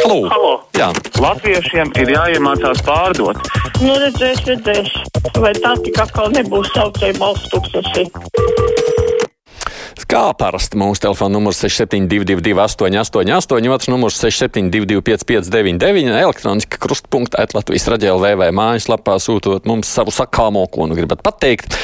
Halo! Halo. Jā. Latviešiem ir jāiemācās pārdot. Nu, redzēs, redzēs. Vai tā tik atkal nebūs saucēja balsts tūkstoši? Kā parasti mūsu telefona numurs 6722, 888, otrs numurs 6722, 559, elektroniski krustpunktā, Latvijas raidījumā, vai mājaslapā sūtot mums savu sakāmo, ko nu gribat pateikt.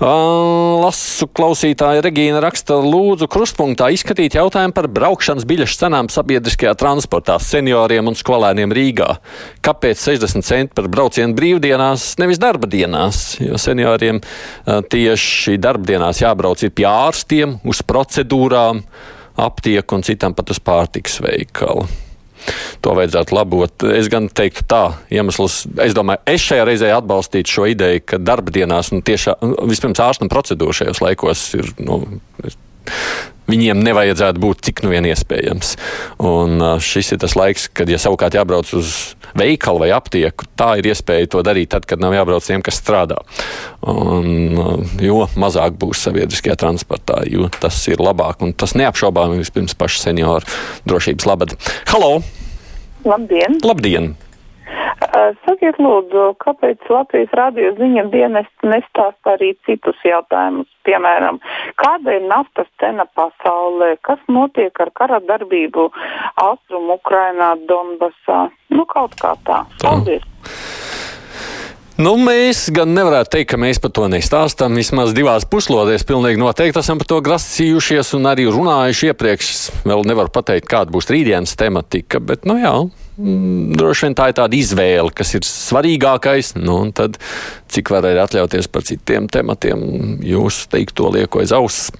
Lasu klausītāja Regīna raksta, lūdzu, krustpunktā izskatīt jautājumu par braukšanas biļešu cenām sabiedriskajā transportā senioriem un skolēniem Rīgā. Kāpēc 60 centi par braucienu brīvdienās, nevis darba dienās? Jo senioriem tieši darbdienās jābrauc ir pie ārstiem, uz procedūrām, aptieku un citam pat uz pārtiks veikalu. To vajadzētu labot. Es gan teiktu, tā iemesls, es domāju, es šajā reizē atbalstītu šo ideju, ka darba dienās nu, tiešām vispirms ārsta procedūra šajos laikos ir. Nu, Viņiem nevajadzētu būt cik nu vien iespējams. Un šis ir tas laiks, kad, ja savukārt jābrauc uz veikalu vai aptieku, tā ir iespēja to darīt tad, kad nav jābrauc tiem, kas strādā. Un, jo mazāk būs sabiedriskajā transportā, jo tas ir labāk un tas neapšaubām vispirms pašu senioru drošības labad. Halo! Labdien! Labdien! Sakiet, lūdzu, kāpēc Latvijas radio ziņas dienests nestāsta arī citus jautājumus? Piemēram, kāda ir naftas cena pasaulē, kas notiek ar kara darbību Austrum Ukrainā, Donbasā? Nu, kaut kā tā. Paldies! Nu, mēs gan nevarētu teikt, ka mēs par to nestāstām. Vismaz divās puslodēs pilnīgi noteikti esam par to grasījušies un arī runājuši iepriekš. Vēl nevaru pateikt, kāda būs rītdienas tematika, bet, nu jā, droši vien tā ir tāda izvēle, kas ir svarīgākais. Nu, tad, cik var arī atļauties par citiem tematiem, jūs teikt to lieko aiz auss.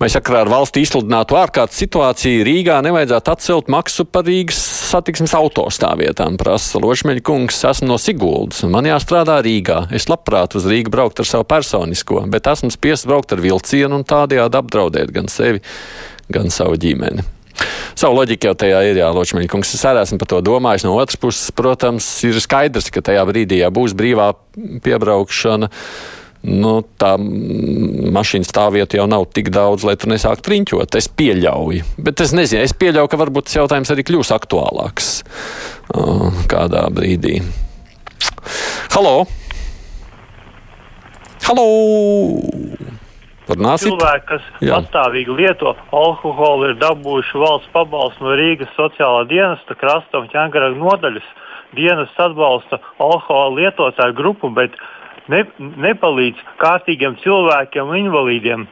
Vai sakarā ar valstu izsludinātu ārkārtas situāciju Rīgā nevajadzētu atcelt maksu par Rīgas satiksmes autostāvvietām, prasa Lošmeļa kungs. Esmu no Siguldas un man jāstrādā Rīgā. Es labprāt uz Rīgu braukt ar savu personisko, bet esmu spiests braukt ar vilcienu un tādējādi apdraudēt gan sevi, gan savu ģimeni. Savu loģiku jau tajā ir, jā, Ločmeļa kungs. Es arī esmu par to domājis. No otras puses, protams, ir skaidrs, ka tajā brīdī, ja būs brīvā piebraukšana, nu, tā mašīnas stāvvieta jau nav tik daudz, lai tur nesāktu riņķot. Es pieļauju, bet es nezinu, es pieļauju, ka varbūt tas jautājums arī kļūs aktuālāks uh, kādā brīdī. Halo! Halo! Parunāsit? Cilvēki, kas Jā. pastāvīgi lieto alkoholu, ir dabūjuši valsts pabalstu no Rīgas sociālā dienesta krasta un ķēngaraga nodaļas. Dienas atbalsta alkohola lietotāju grupu, bet ne, nepalīdz kārtīgiem cilvēkiem un invalīdiem.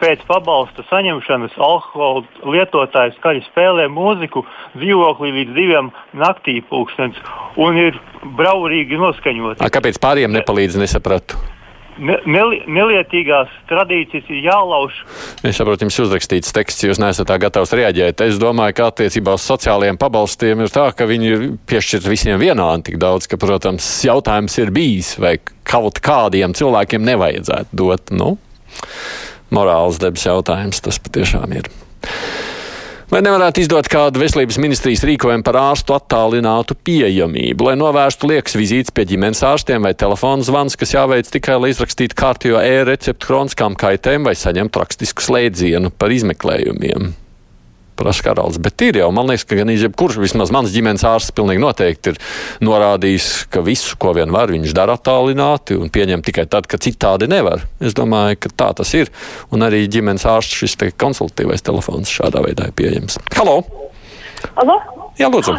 Pēc pabalsta saņemšanas alkohola lietotājs skaļi spēlē mūziku dzīvoklī līdz diviem naktī pulkstenis un ir braurīgi noskaņots. Kāpēc pāriem nepalīdz, nesapratu? Ne, nelietīgās tradīcijas ir jālauž. Es saprotu, jums uzrakstīts teksts, jūs neesat tā gatavs reaģēt. Es domāju, ka attiecībā uz sociālajiem pabalstiem ir tā, ka viņi ir piešķirti visiem vienādi tik daudz, ka, protams, jautājums ir bijis, vai kaut kādiem cilvēkiem nevajadzētu dot. Nu, morāls debes jautājums tas patiešām ir. Vai nevarētu izdot kādu veselības ministrijas rīkojumu par ārstu attālinātu pieejamību, lai novērstu liekas vizītes pie ģimenes ārstiem vai telefona zvans, kas jāveic tikai, lai izrakstītu kārtīgo e-receptu kroniskām kaitēm vai saņemtu rakstisku slēdzienu par izmeklējumiem? Prasa karalis. Bet ir jau, man liekas, ka gan jebkurš, vismaz mans ģimenes ārsts, pilnīgi noteikti ir norādījis, ka visu, ko vien var, viņš dara attālināti un pieņem tikai tad, ka citādi nevar. Es domāju, ka tā tas ir. Un arī ģimenes ārsts šis te konsultatīvais telefons šādā veidā ir pieejams. Halo! Halo? Jā, lūdzu!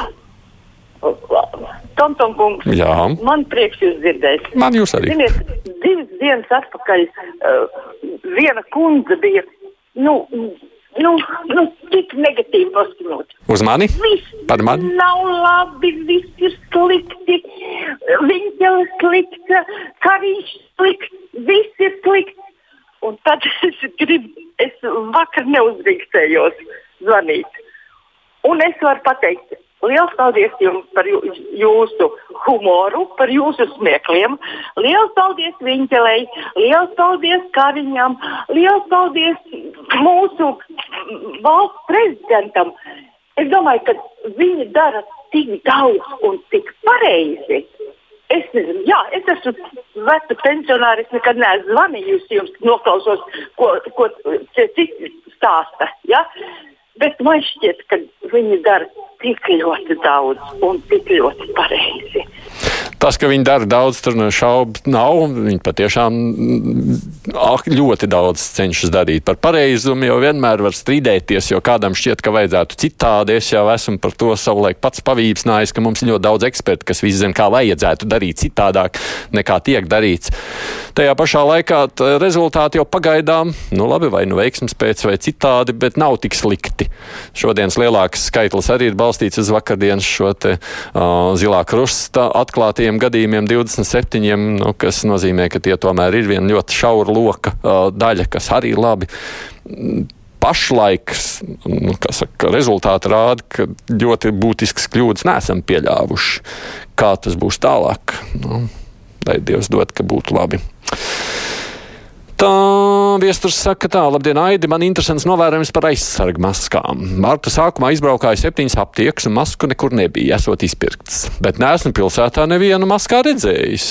Tomtom kungs, Jā. man prieks jūs dzirdēt. Man jūs arī. Ziniet, divas dienas atpakaļ uh, viena kundze bija, nu, nu, nu tik negatīvi noskaņot. Uz mani? Viss Par mani? nav labi, viss ir slikti, viņa ir slikta, karīšs slikts, viss ir slikts. Un tad es gribu, es vakar neuzrīkstējos zvanīt. Un es varu pateikt, liels paldies jums par jū, jūsu humoru, par jūsu smiekliem. Liels paldies Viņķelei, liels paldies Kariņam, liels paldies mūsu valsts prezidentam. Es domāju, ka viņi dara tik daudz un tik pareizi. Es nezinu, jā, es esmu veca pensionāra. Es nekad neesmu zvanījusi jums, noklausos, ko, ko citi stāsta. Ja? Bet man šķiet, ka viņi dara tik ļoti daudz un tik ļoti pareizi. Tas, ka viņi dara daudz, tur šaubu nav. Viņi patiešām ah, ļoti daudz cenšas darīt par pareizumu, jo vienmēr var strīdēties, jo kādam šķiet, ka vajadzētu citādi. Es jau esmu par to savulaik pats pavīpsnājis, ka mums ir ļoti daudz ekspertu, kas visi zina, kā vajadzētu darīt citādāk nekā tiek darīts. Tajā pašā laikā rezultāti jau pagaidām, nu labi, vai nu veiksmes pēc vai citādi, bet nav tik slikti. Šodienas lielākais skaitlis arī ir balstīts uz vakardienas šo te uh, zilā krusta atklātiem smagiem gadījumiem, 27, nu, kas nozīmē, ka tie tomēr ir viena ļoti šaura loka daļa, kas arī labi. Pašlaik nu, saka, rezultāti rāda, ka ļoti būtisks kļūdas neesam pieļāvuši. Kā tas būs tālāk? Nu, lai Dievs dod, ka būtu labi. Tā viesturs saka, tā, labdien, Aidi, man interesants novērojums par aizsargu maskām. Marta sākumā izbraukāja septiņas aptiekas un masku nekur nebija, esot izpirkts. Bet neesmu pilsētā nevienu maskā redzējis.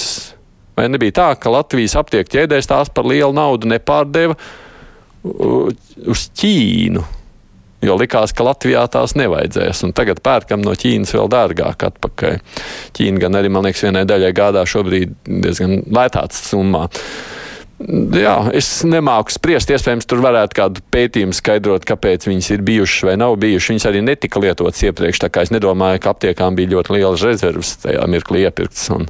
Vai nebija tā, ka Latvijas aptieku ķēdēs tās par lielu naudu nepārdeva uz Ķīnu? Jo likās, ka Latvijā tās nevajadzēs, un tagad pērkam no Ķīnas vēl dārgāk atpakaļ. Ķīna gan arī, man liekas, vienai daļai gādā šobrīd diezgan lētāts summā. Jā, es nemāku spriest. Iespējams, tur varētu kādu pētījumu skaidrot, kāpēc viņas ir bijušas vai nav bijušas. Viņas arī netika lietotas iepriekš, tā kā es nedomāju, ka aptiekām bija ļoti lielas rezerves tajā mirklī iepirktas. Un,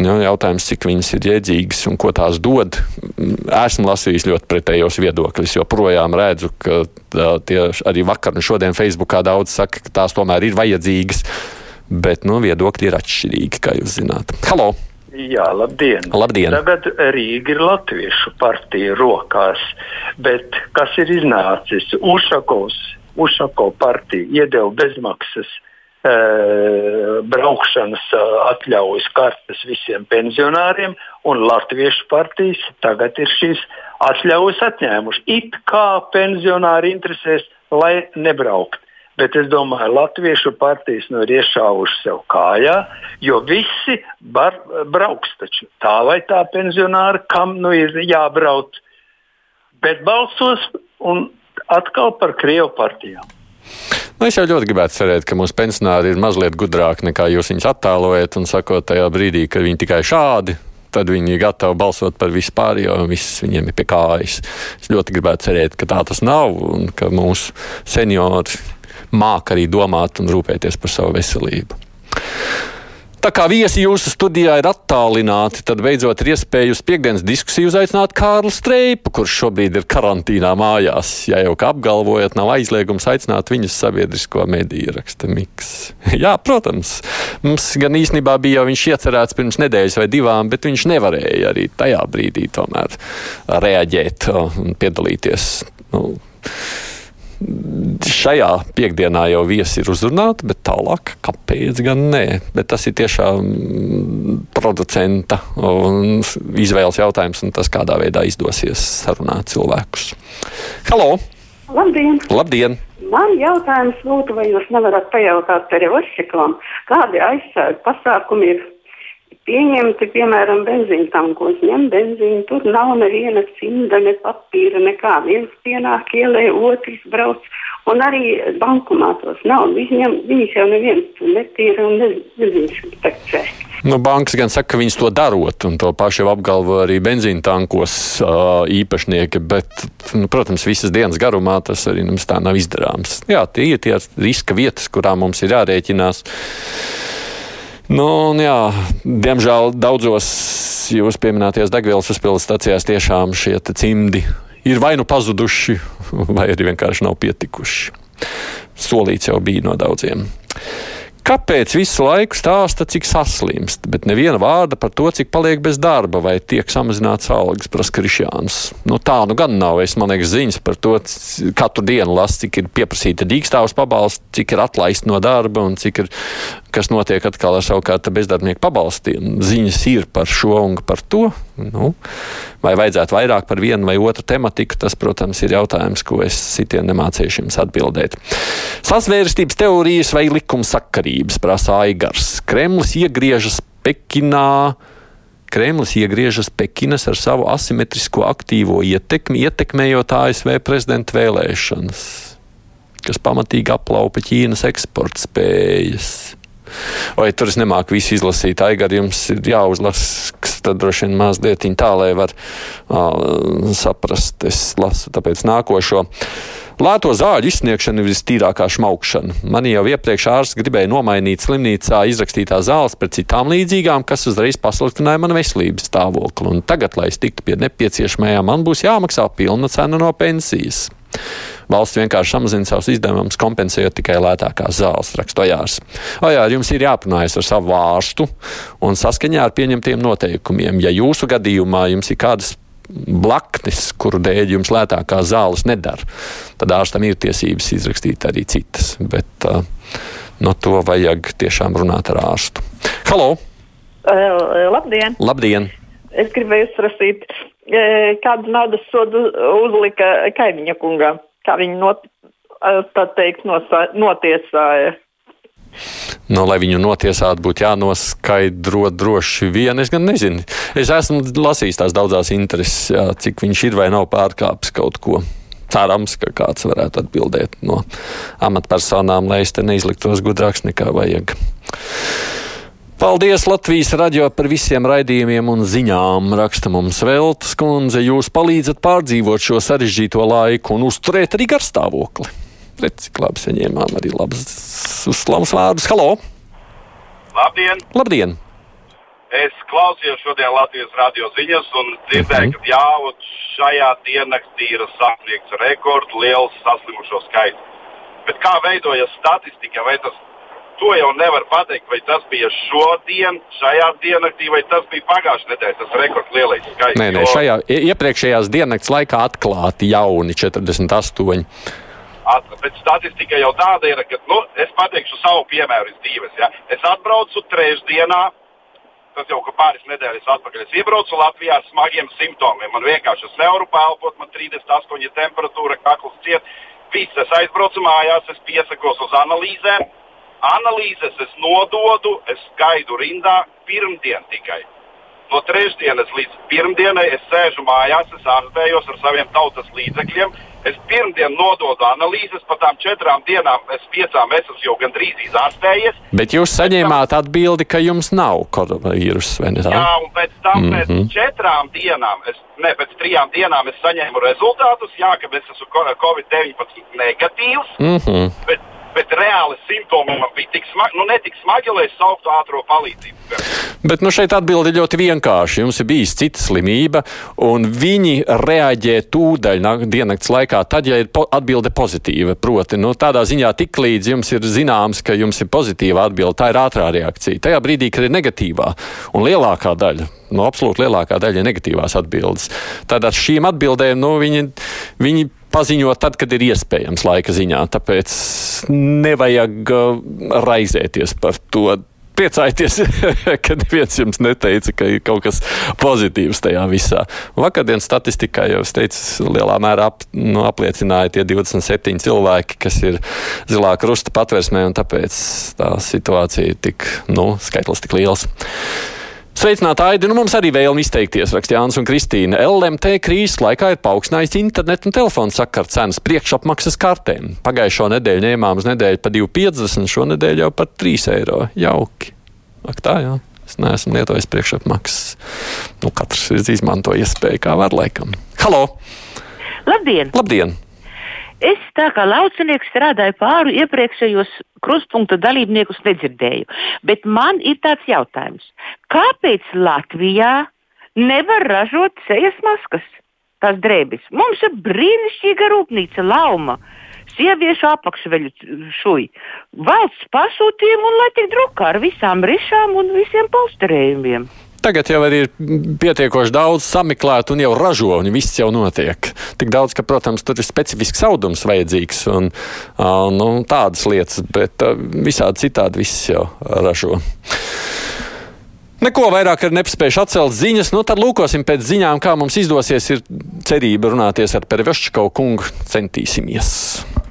nu, jautājums, cik viņas ir jēdzīgas un ko tās dod. Esmu lasījis ļoti pretējos viedokļus, jo projām redzu, ka tie arī vakar un šodien Facebookā daudz saka, ka tās tomēr ir vajadzīgas. Bet nu, viedokļi ir atšķirīgi, kā jūs zināt. Halo! Jā, labdien. labdien! Tagad Rīga ir Latviešu partija rokās, bet kas ir iznācis? Ušakovs, Ušako partija iedeva bezmaksas e, braukšanas atļaujas kartes visiem pensionāriem, un Latviešu partijas tagad ir šīs atļaujas atņēmuši. It kā pensionāri interesēs, lai nebraukt bet es domāju, Latviešu partijas nu ir iešāvuši sev kājā, jo visi bar, brauks taču tā vai tā pensionāri, kam nu ir jābrauc, bet balsos un atkal par Krievu partijām. Nu, es jau ļoti gribētu cerēt, ka mūsu pensionāri ir mazliet gudrāki nekā jūs viņus attēlojat un sakot tajā brīdī, ka viņi tikai šādi tad viņi ir gatavi balsot par vispār, jo viss viņiem ir pie kājas. Es ļoti gribētu cerēt, ka tā tas nav un ka mūsu seniori māk arī domāt un rūpēties par savu veselību. Tā kā viesi jūsu studijā ir attālināti, tad beidzot ir iespēja uz piekdienas diskusiju uzaicināt Kārlu Streipu, kurš šobrīd ir karantīnā mājās. Ja jau kā apgalvojat, nav aizliegums aicināt viņus sabiedrisko mediju raksta Miks. Jā, protams, mums gan īstenībā bija jau viņš iecerēts pirms nedēļas vai divām, bet viņš nevarēja arī tajā brīdī tomēr reaģēt un piedalīties. Nu, šajā piekdienā jau viesi ir uzrunāti, bet tālāk, kāpēc gan nē? Bet tas ir tiešām producenta izvēles jautājums un tas, kādā veidā izdosies sarunāt cilvēkus. Halo! Labdien! Labdien. Man jautājums būtu, vai jūs nevarat pajautāt Terevosiklām, kādi aizsardz pasākumi ir pieņemti, piemēram, benzīna tankos, ņem benzīnu, tur nav neviena cimda, ne papīra, nekā. Viens pienāk ielē, otrs brauc, un arī bankomātos nav. Viņam, viņas jau neviens netīra un nezinu, tekcē. Nu, bankas gan saka, ka viņas to darot, un to pašu apgalvo arī benzīna tankos uh, īpašnieki, bet, nu, protams, visas dienas garumā tas arī mums tā nav izdarāms. Jā, tie ir tie riska vietas, kurām mums ir jārēķinās. Nu, jā, diemžēl daudzos jūs pieminētajās degvielas uzpildes stacijās tiešām šie cimdi ir vai nu pazuduši, vai arī vienkārši nav pietikuši. Solīts jau bija no daudziem. Kāpēc visu laiku stāsta, cik saslimst, bet neviena vārda par to, cik paliek bez darba vai tiek samazināts algas, prasa Krišjāns? Nu, tā nu gan nav. Es man liekas ziņas par to, katru dienu lasu, cik ir pieprasīta dīkstāvs pabalsts, cik ir atlaist no darba un cik ir, kas notiek atkal ar savukārt bezdarbnieku pabalstiem. Ziņas ir par šo un par to. Nu, vai vajadzētu vairāk par vienu vai otru tematiku, tas, protams, ir jautājums, ko es sitien nemācīšu jums atbildēt. Sasvērstības teorijas vai likumsakarības prasa Aigars. Kremlis iegriežas Pekinā. Kremlis iegriežas Pekinas ar savu asimetrisko aktīvo ietekmi, ietekmējot ASV prezidenta vēlēšanas. kas pamatīgi aplaupa Ķīnas eksporta spējas. Vai tur es nemāku visu izlasīt, Aigar, jums ir jāuzlasa, tad droši vien mazliet tā, lai var uh, saprast. Es lasu tāpēc nākošo. Lēto zāļu izsniegšana ir vistīrākā šmaukšana. Man jau iepriekš ārsts gribēja nomainīt slimnīcā izrakstītās zāles pret citām līdzīgām, kas uzreiz pasliktināja manu veselības stāvokli. Un tagad, lai es tiktu pie nepieciešamajām, man būs jāmaksā pilna cena no pensijas. Valsts vienkārši samazina savus izdevumus, kompensējot tikai lētākās zāles, rakstojās. O jā, jums ir jāpanājas ar savu ārstu un saskaņā ar pieņemtiem noteikumiem. Ja jūsu gadījumā jums ir kādas blaknes, kuru dēļ jums lētākās zāles nedara, tad ārstam ir tiesības izrakstīt arī citas. Bet uh, no to vajag tiešām runāt ar ārstu. Halo! Uh, labdien! Labdien! Es gribēju prasīt, kādu naudas sodu uzlika kaimiņa kungam kā viņi not, tā teikt, nosā, notiesāja. Nu, lai viņu notiesātu, būtu jānoskaidro droši vien. Es gan nezinu. Es esmu lasījis tās daudzās intereses, jā, cik viņš ir vai nav pārkāpis kaut ko. Cerams, ka kāds varētu atbildēt no amatpersonām, lai es te neizliktos gudrāks nekā vajag. Paldies Latvijas radio par visiem raidījumiem un ziņām. Raksta mums Veltes kundze, jūs palīdzat pārdzīvot šo sarežģīto laiku un uzturēt arī garstāvokli. Redz, cik labi saņēmām arī labus uzslavas vārdus. Halo! Labdien! Labdien! Es klausījos šodien Latvijas radio ziņas un dzirdēju, ka jā, šajā diennaktī ir sasniegts rekords liels saslimušo skaits. Bet kā veidojas statistika? Vai tas to jau nevar pateikt, vai tas bija šodien, šajā diennaktī, vai tas bija pagājušajā nedēļā. Tas rekords lielais skaits. Nē, nē, šajā iepriekšējās diennakts laikā atklāti jauni 48. At, bet statistika jau tāda ir, ka, nu, es pateikšu savu piemēru, divas. Ja. Es atbraucu trešdienā, tas jau pāris nedēļas atpakaļ. Es iebraucu Latvijā ar smagiem simptomiem. Man vienkārši es nevaru pelpot, man 38 temperatūra, kakls ciet. Viss, es aizbraucu mājās, es piesakos uz analīzēm analīzes es nododu, es gaidu rindā pirmdien tikai. No trešdienas līdz pirmdienai es sēžu mājās, es ārstējos ar saviem tautas līdzekļiem. Es pirmdien nododu analīzes, par tām četrām dienām, es piecām esmu jau gandrīz izārstējies. Bet jūs saņēmāt atbildi, ka jums nav koronavīruss, vai ne tā? Jā, un pēc tam, mm -hmm. pēc mhm. četrām dienām, es, ne, pēc trijām dienām es saņēmu rezultātus, jā, ka es esmu Covid-19 negatīvs. Mm -hmm. bet, bet reāli simptomi man bija tik smagi, nu ne tik smagi, lai es sauktu ātrā palīdzību. Bet nu, šeit atbildi ļoti vienkārši. Jums ir bijis cita slimība, un viņi reaģē tūdaļ diennakts laikā, tad, ja ir po atbilde pozitīva. Proti, nu, tādā ziņā tik līdz jums ir zināms, ka jums ir pozitīva atbilde, tā ir ātrā reakcija. Tajā brīdī, kad ir negatīvā, un lielākā daļa no absolūti lielākā daļa ir negatīvās atbildes. Tad ar šīm atbildēm nu, viņi, viņi paziņot tad, kad ir iespējams laika ziņā. Tāpēc nevajag uh, raizēties par to. Priecājieties, ka neviens jums neteica, ka ir kaut kas pozitīvs tajā visā. Vakardienas statistikā jau es teicu, lielā mērā ap, nu, apliecināja tie 27 cilvēki, kas ir zilā krusta patversmē, un tāpēc tā situācija ir tik, nu, skaitlis tik liels. Sveicināti, Aidi! Nu, mums arī vēlme izteikties, raksta Jānis un Kristīna. LMT krīzes laikā ir paaugstinājis internetu un telefonu sakaru cenas priekšapmaksas kartēm. Pagājušo nedēļu ņēmām uz nedēļu par 2,50, šonadēļ jau par 3 eiro. Jauki! Ak, tā jā. Es neesmu lietojis priekšapmaksas. Nu, katrs ir izmantojis iespēju, kā var laikam. Halo! Labdien! Labdien! Es tā kā laucinieks strādāju pāri iepriekšējos krustpunkta dalībniekus nedzirdēju. Bet man ir tāds jautājums. Kāpēc Latvijā nevar ražot sejas maskas? Tās drēbes. Mums ir brīnišķīga rūpnīca, lauma, sieviešu apakšveļu šuji. Valsts pasūtījumu un lai tik drukā ar visām rišām un visiem polsterējumiem. Tagad jau ir pietiekoši daudz sameklētu un jau ražo, un viss jau notiek. Tik daudz, ka, protams, tur ir specifisks audums vajadzīgs un uh, nu, tādas lietas, bet visādi citādi viss jau ražo. Neko vairāk ir nepaspējuši atcelt ziņas, nu tad lūkosim pēc ziņām, kā mums izdosies. Ir cerība runāties ar Pervešķikovu kungu. Centīsimies!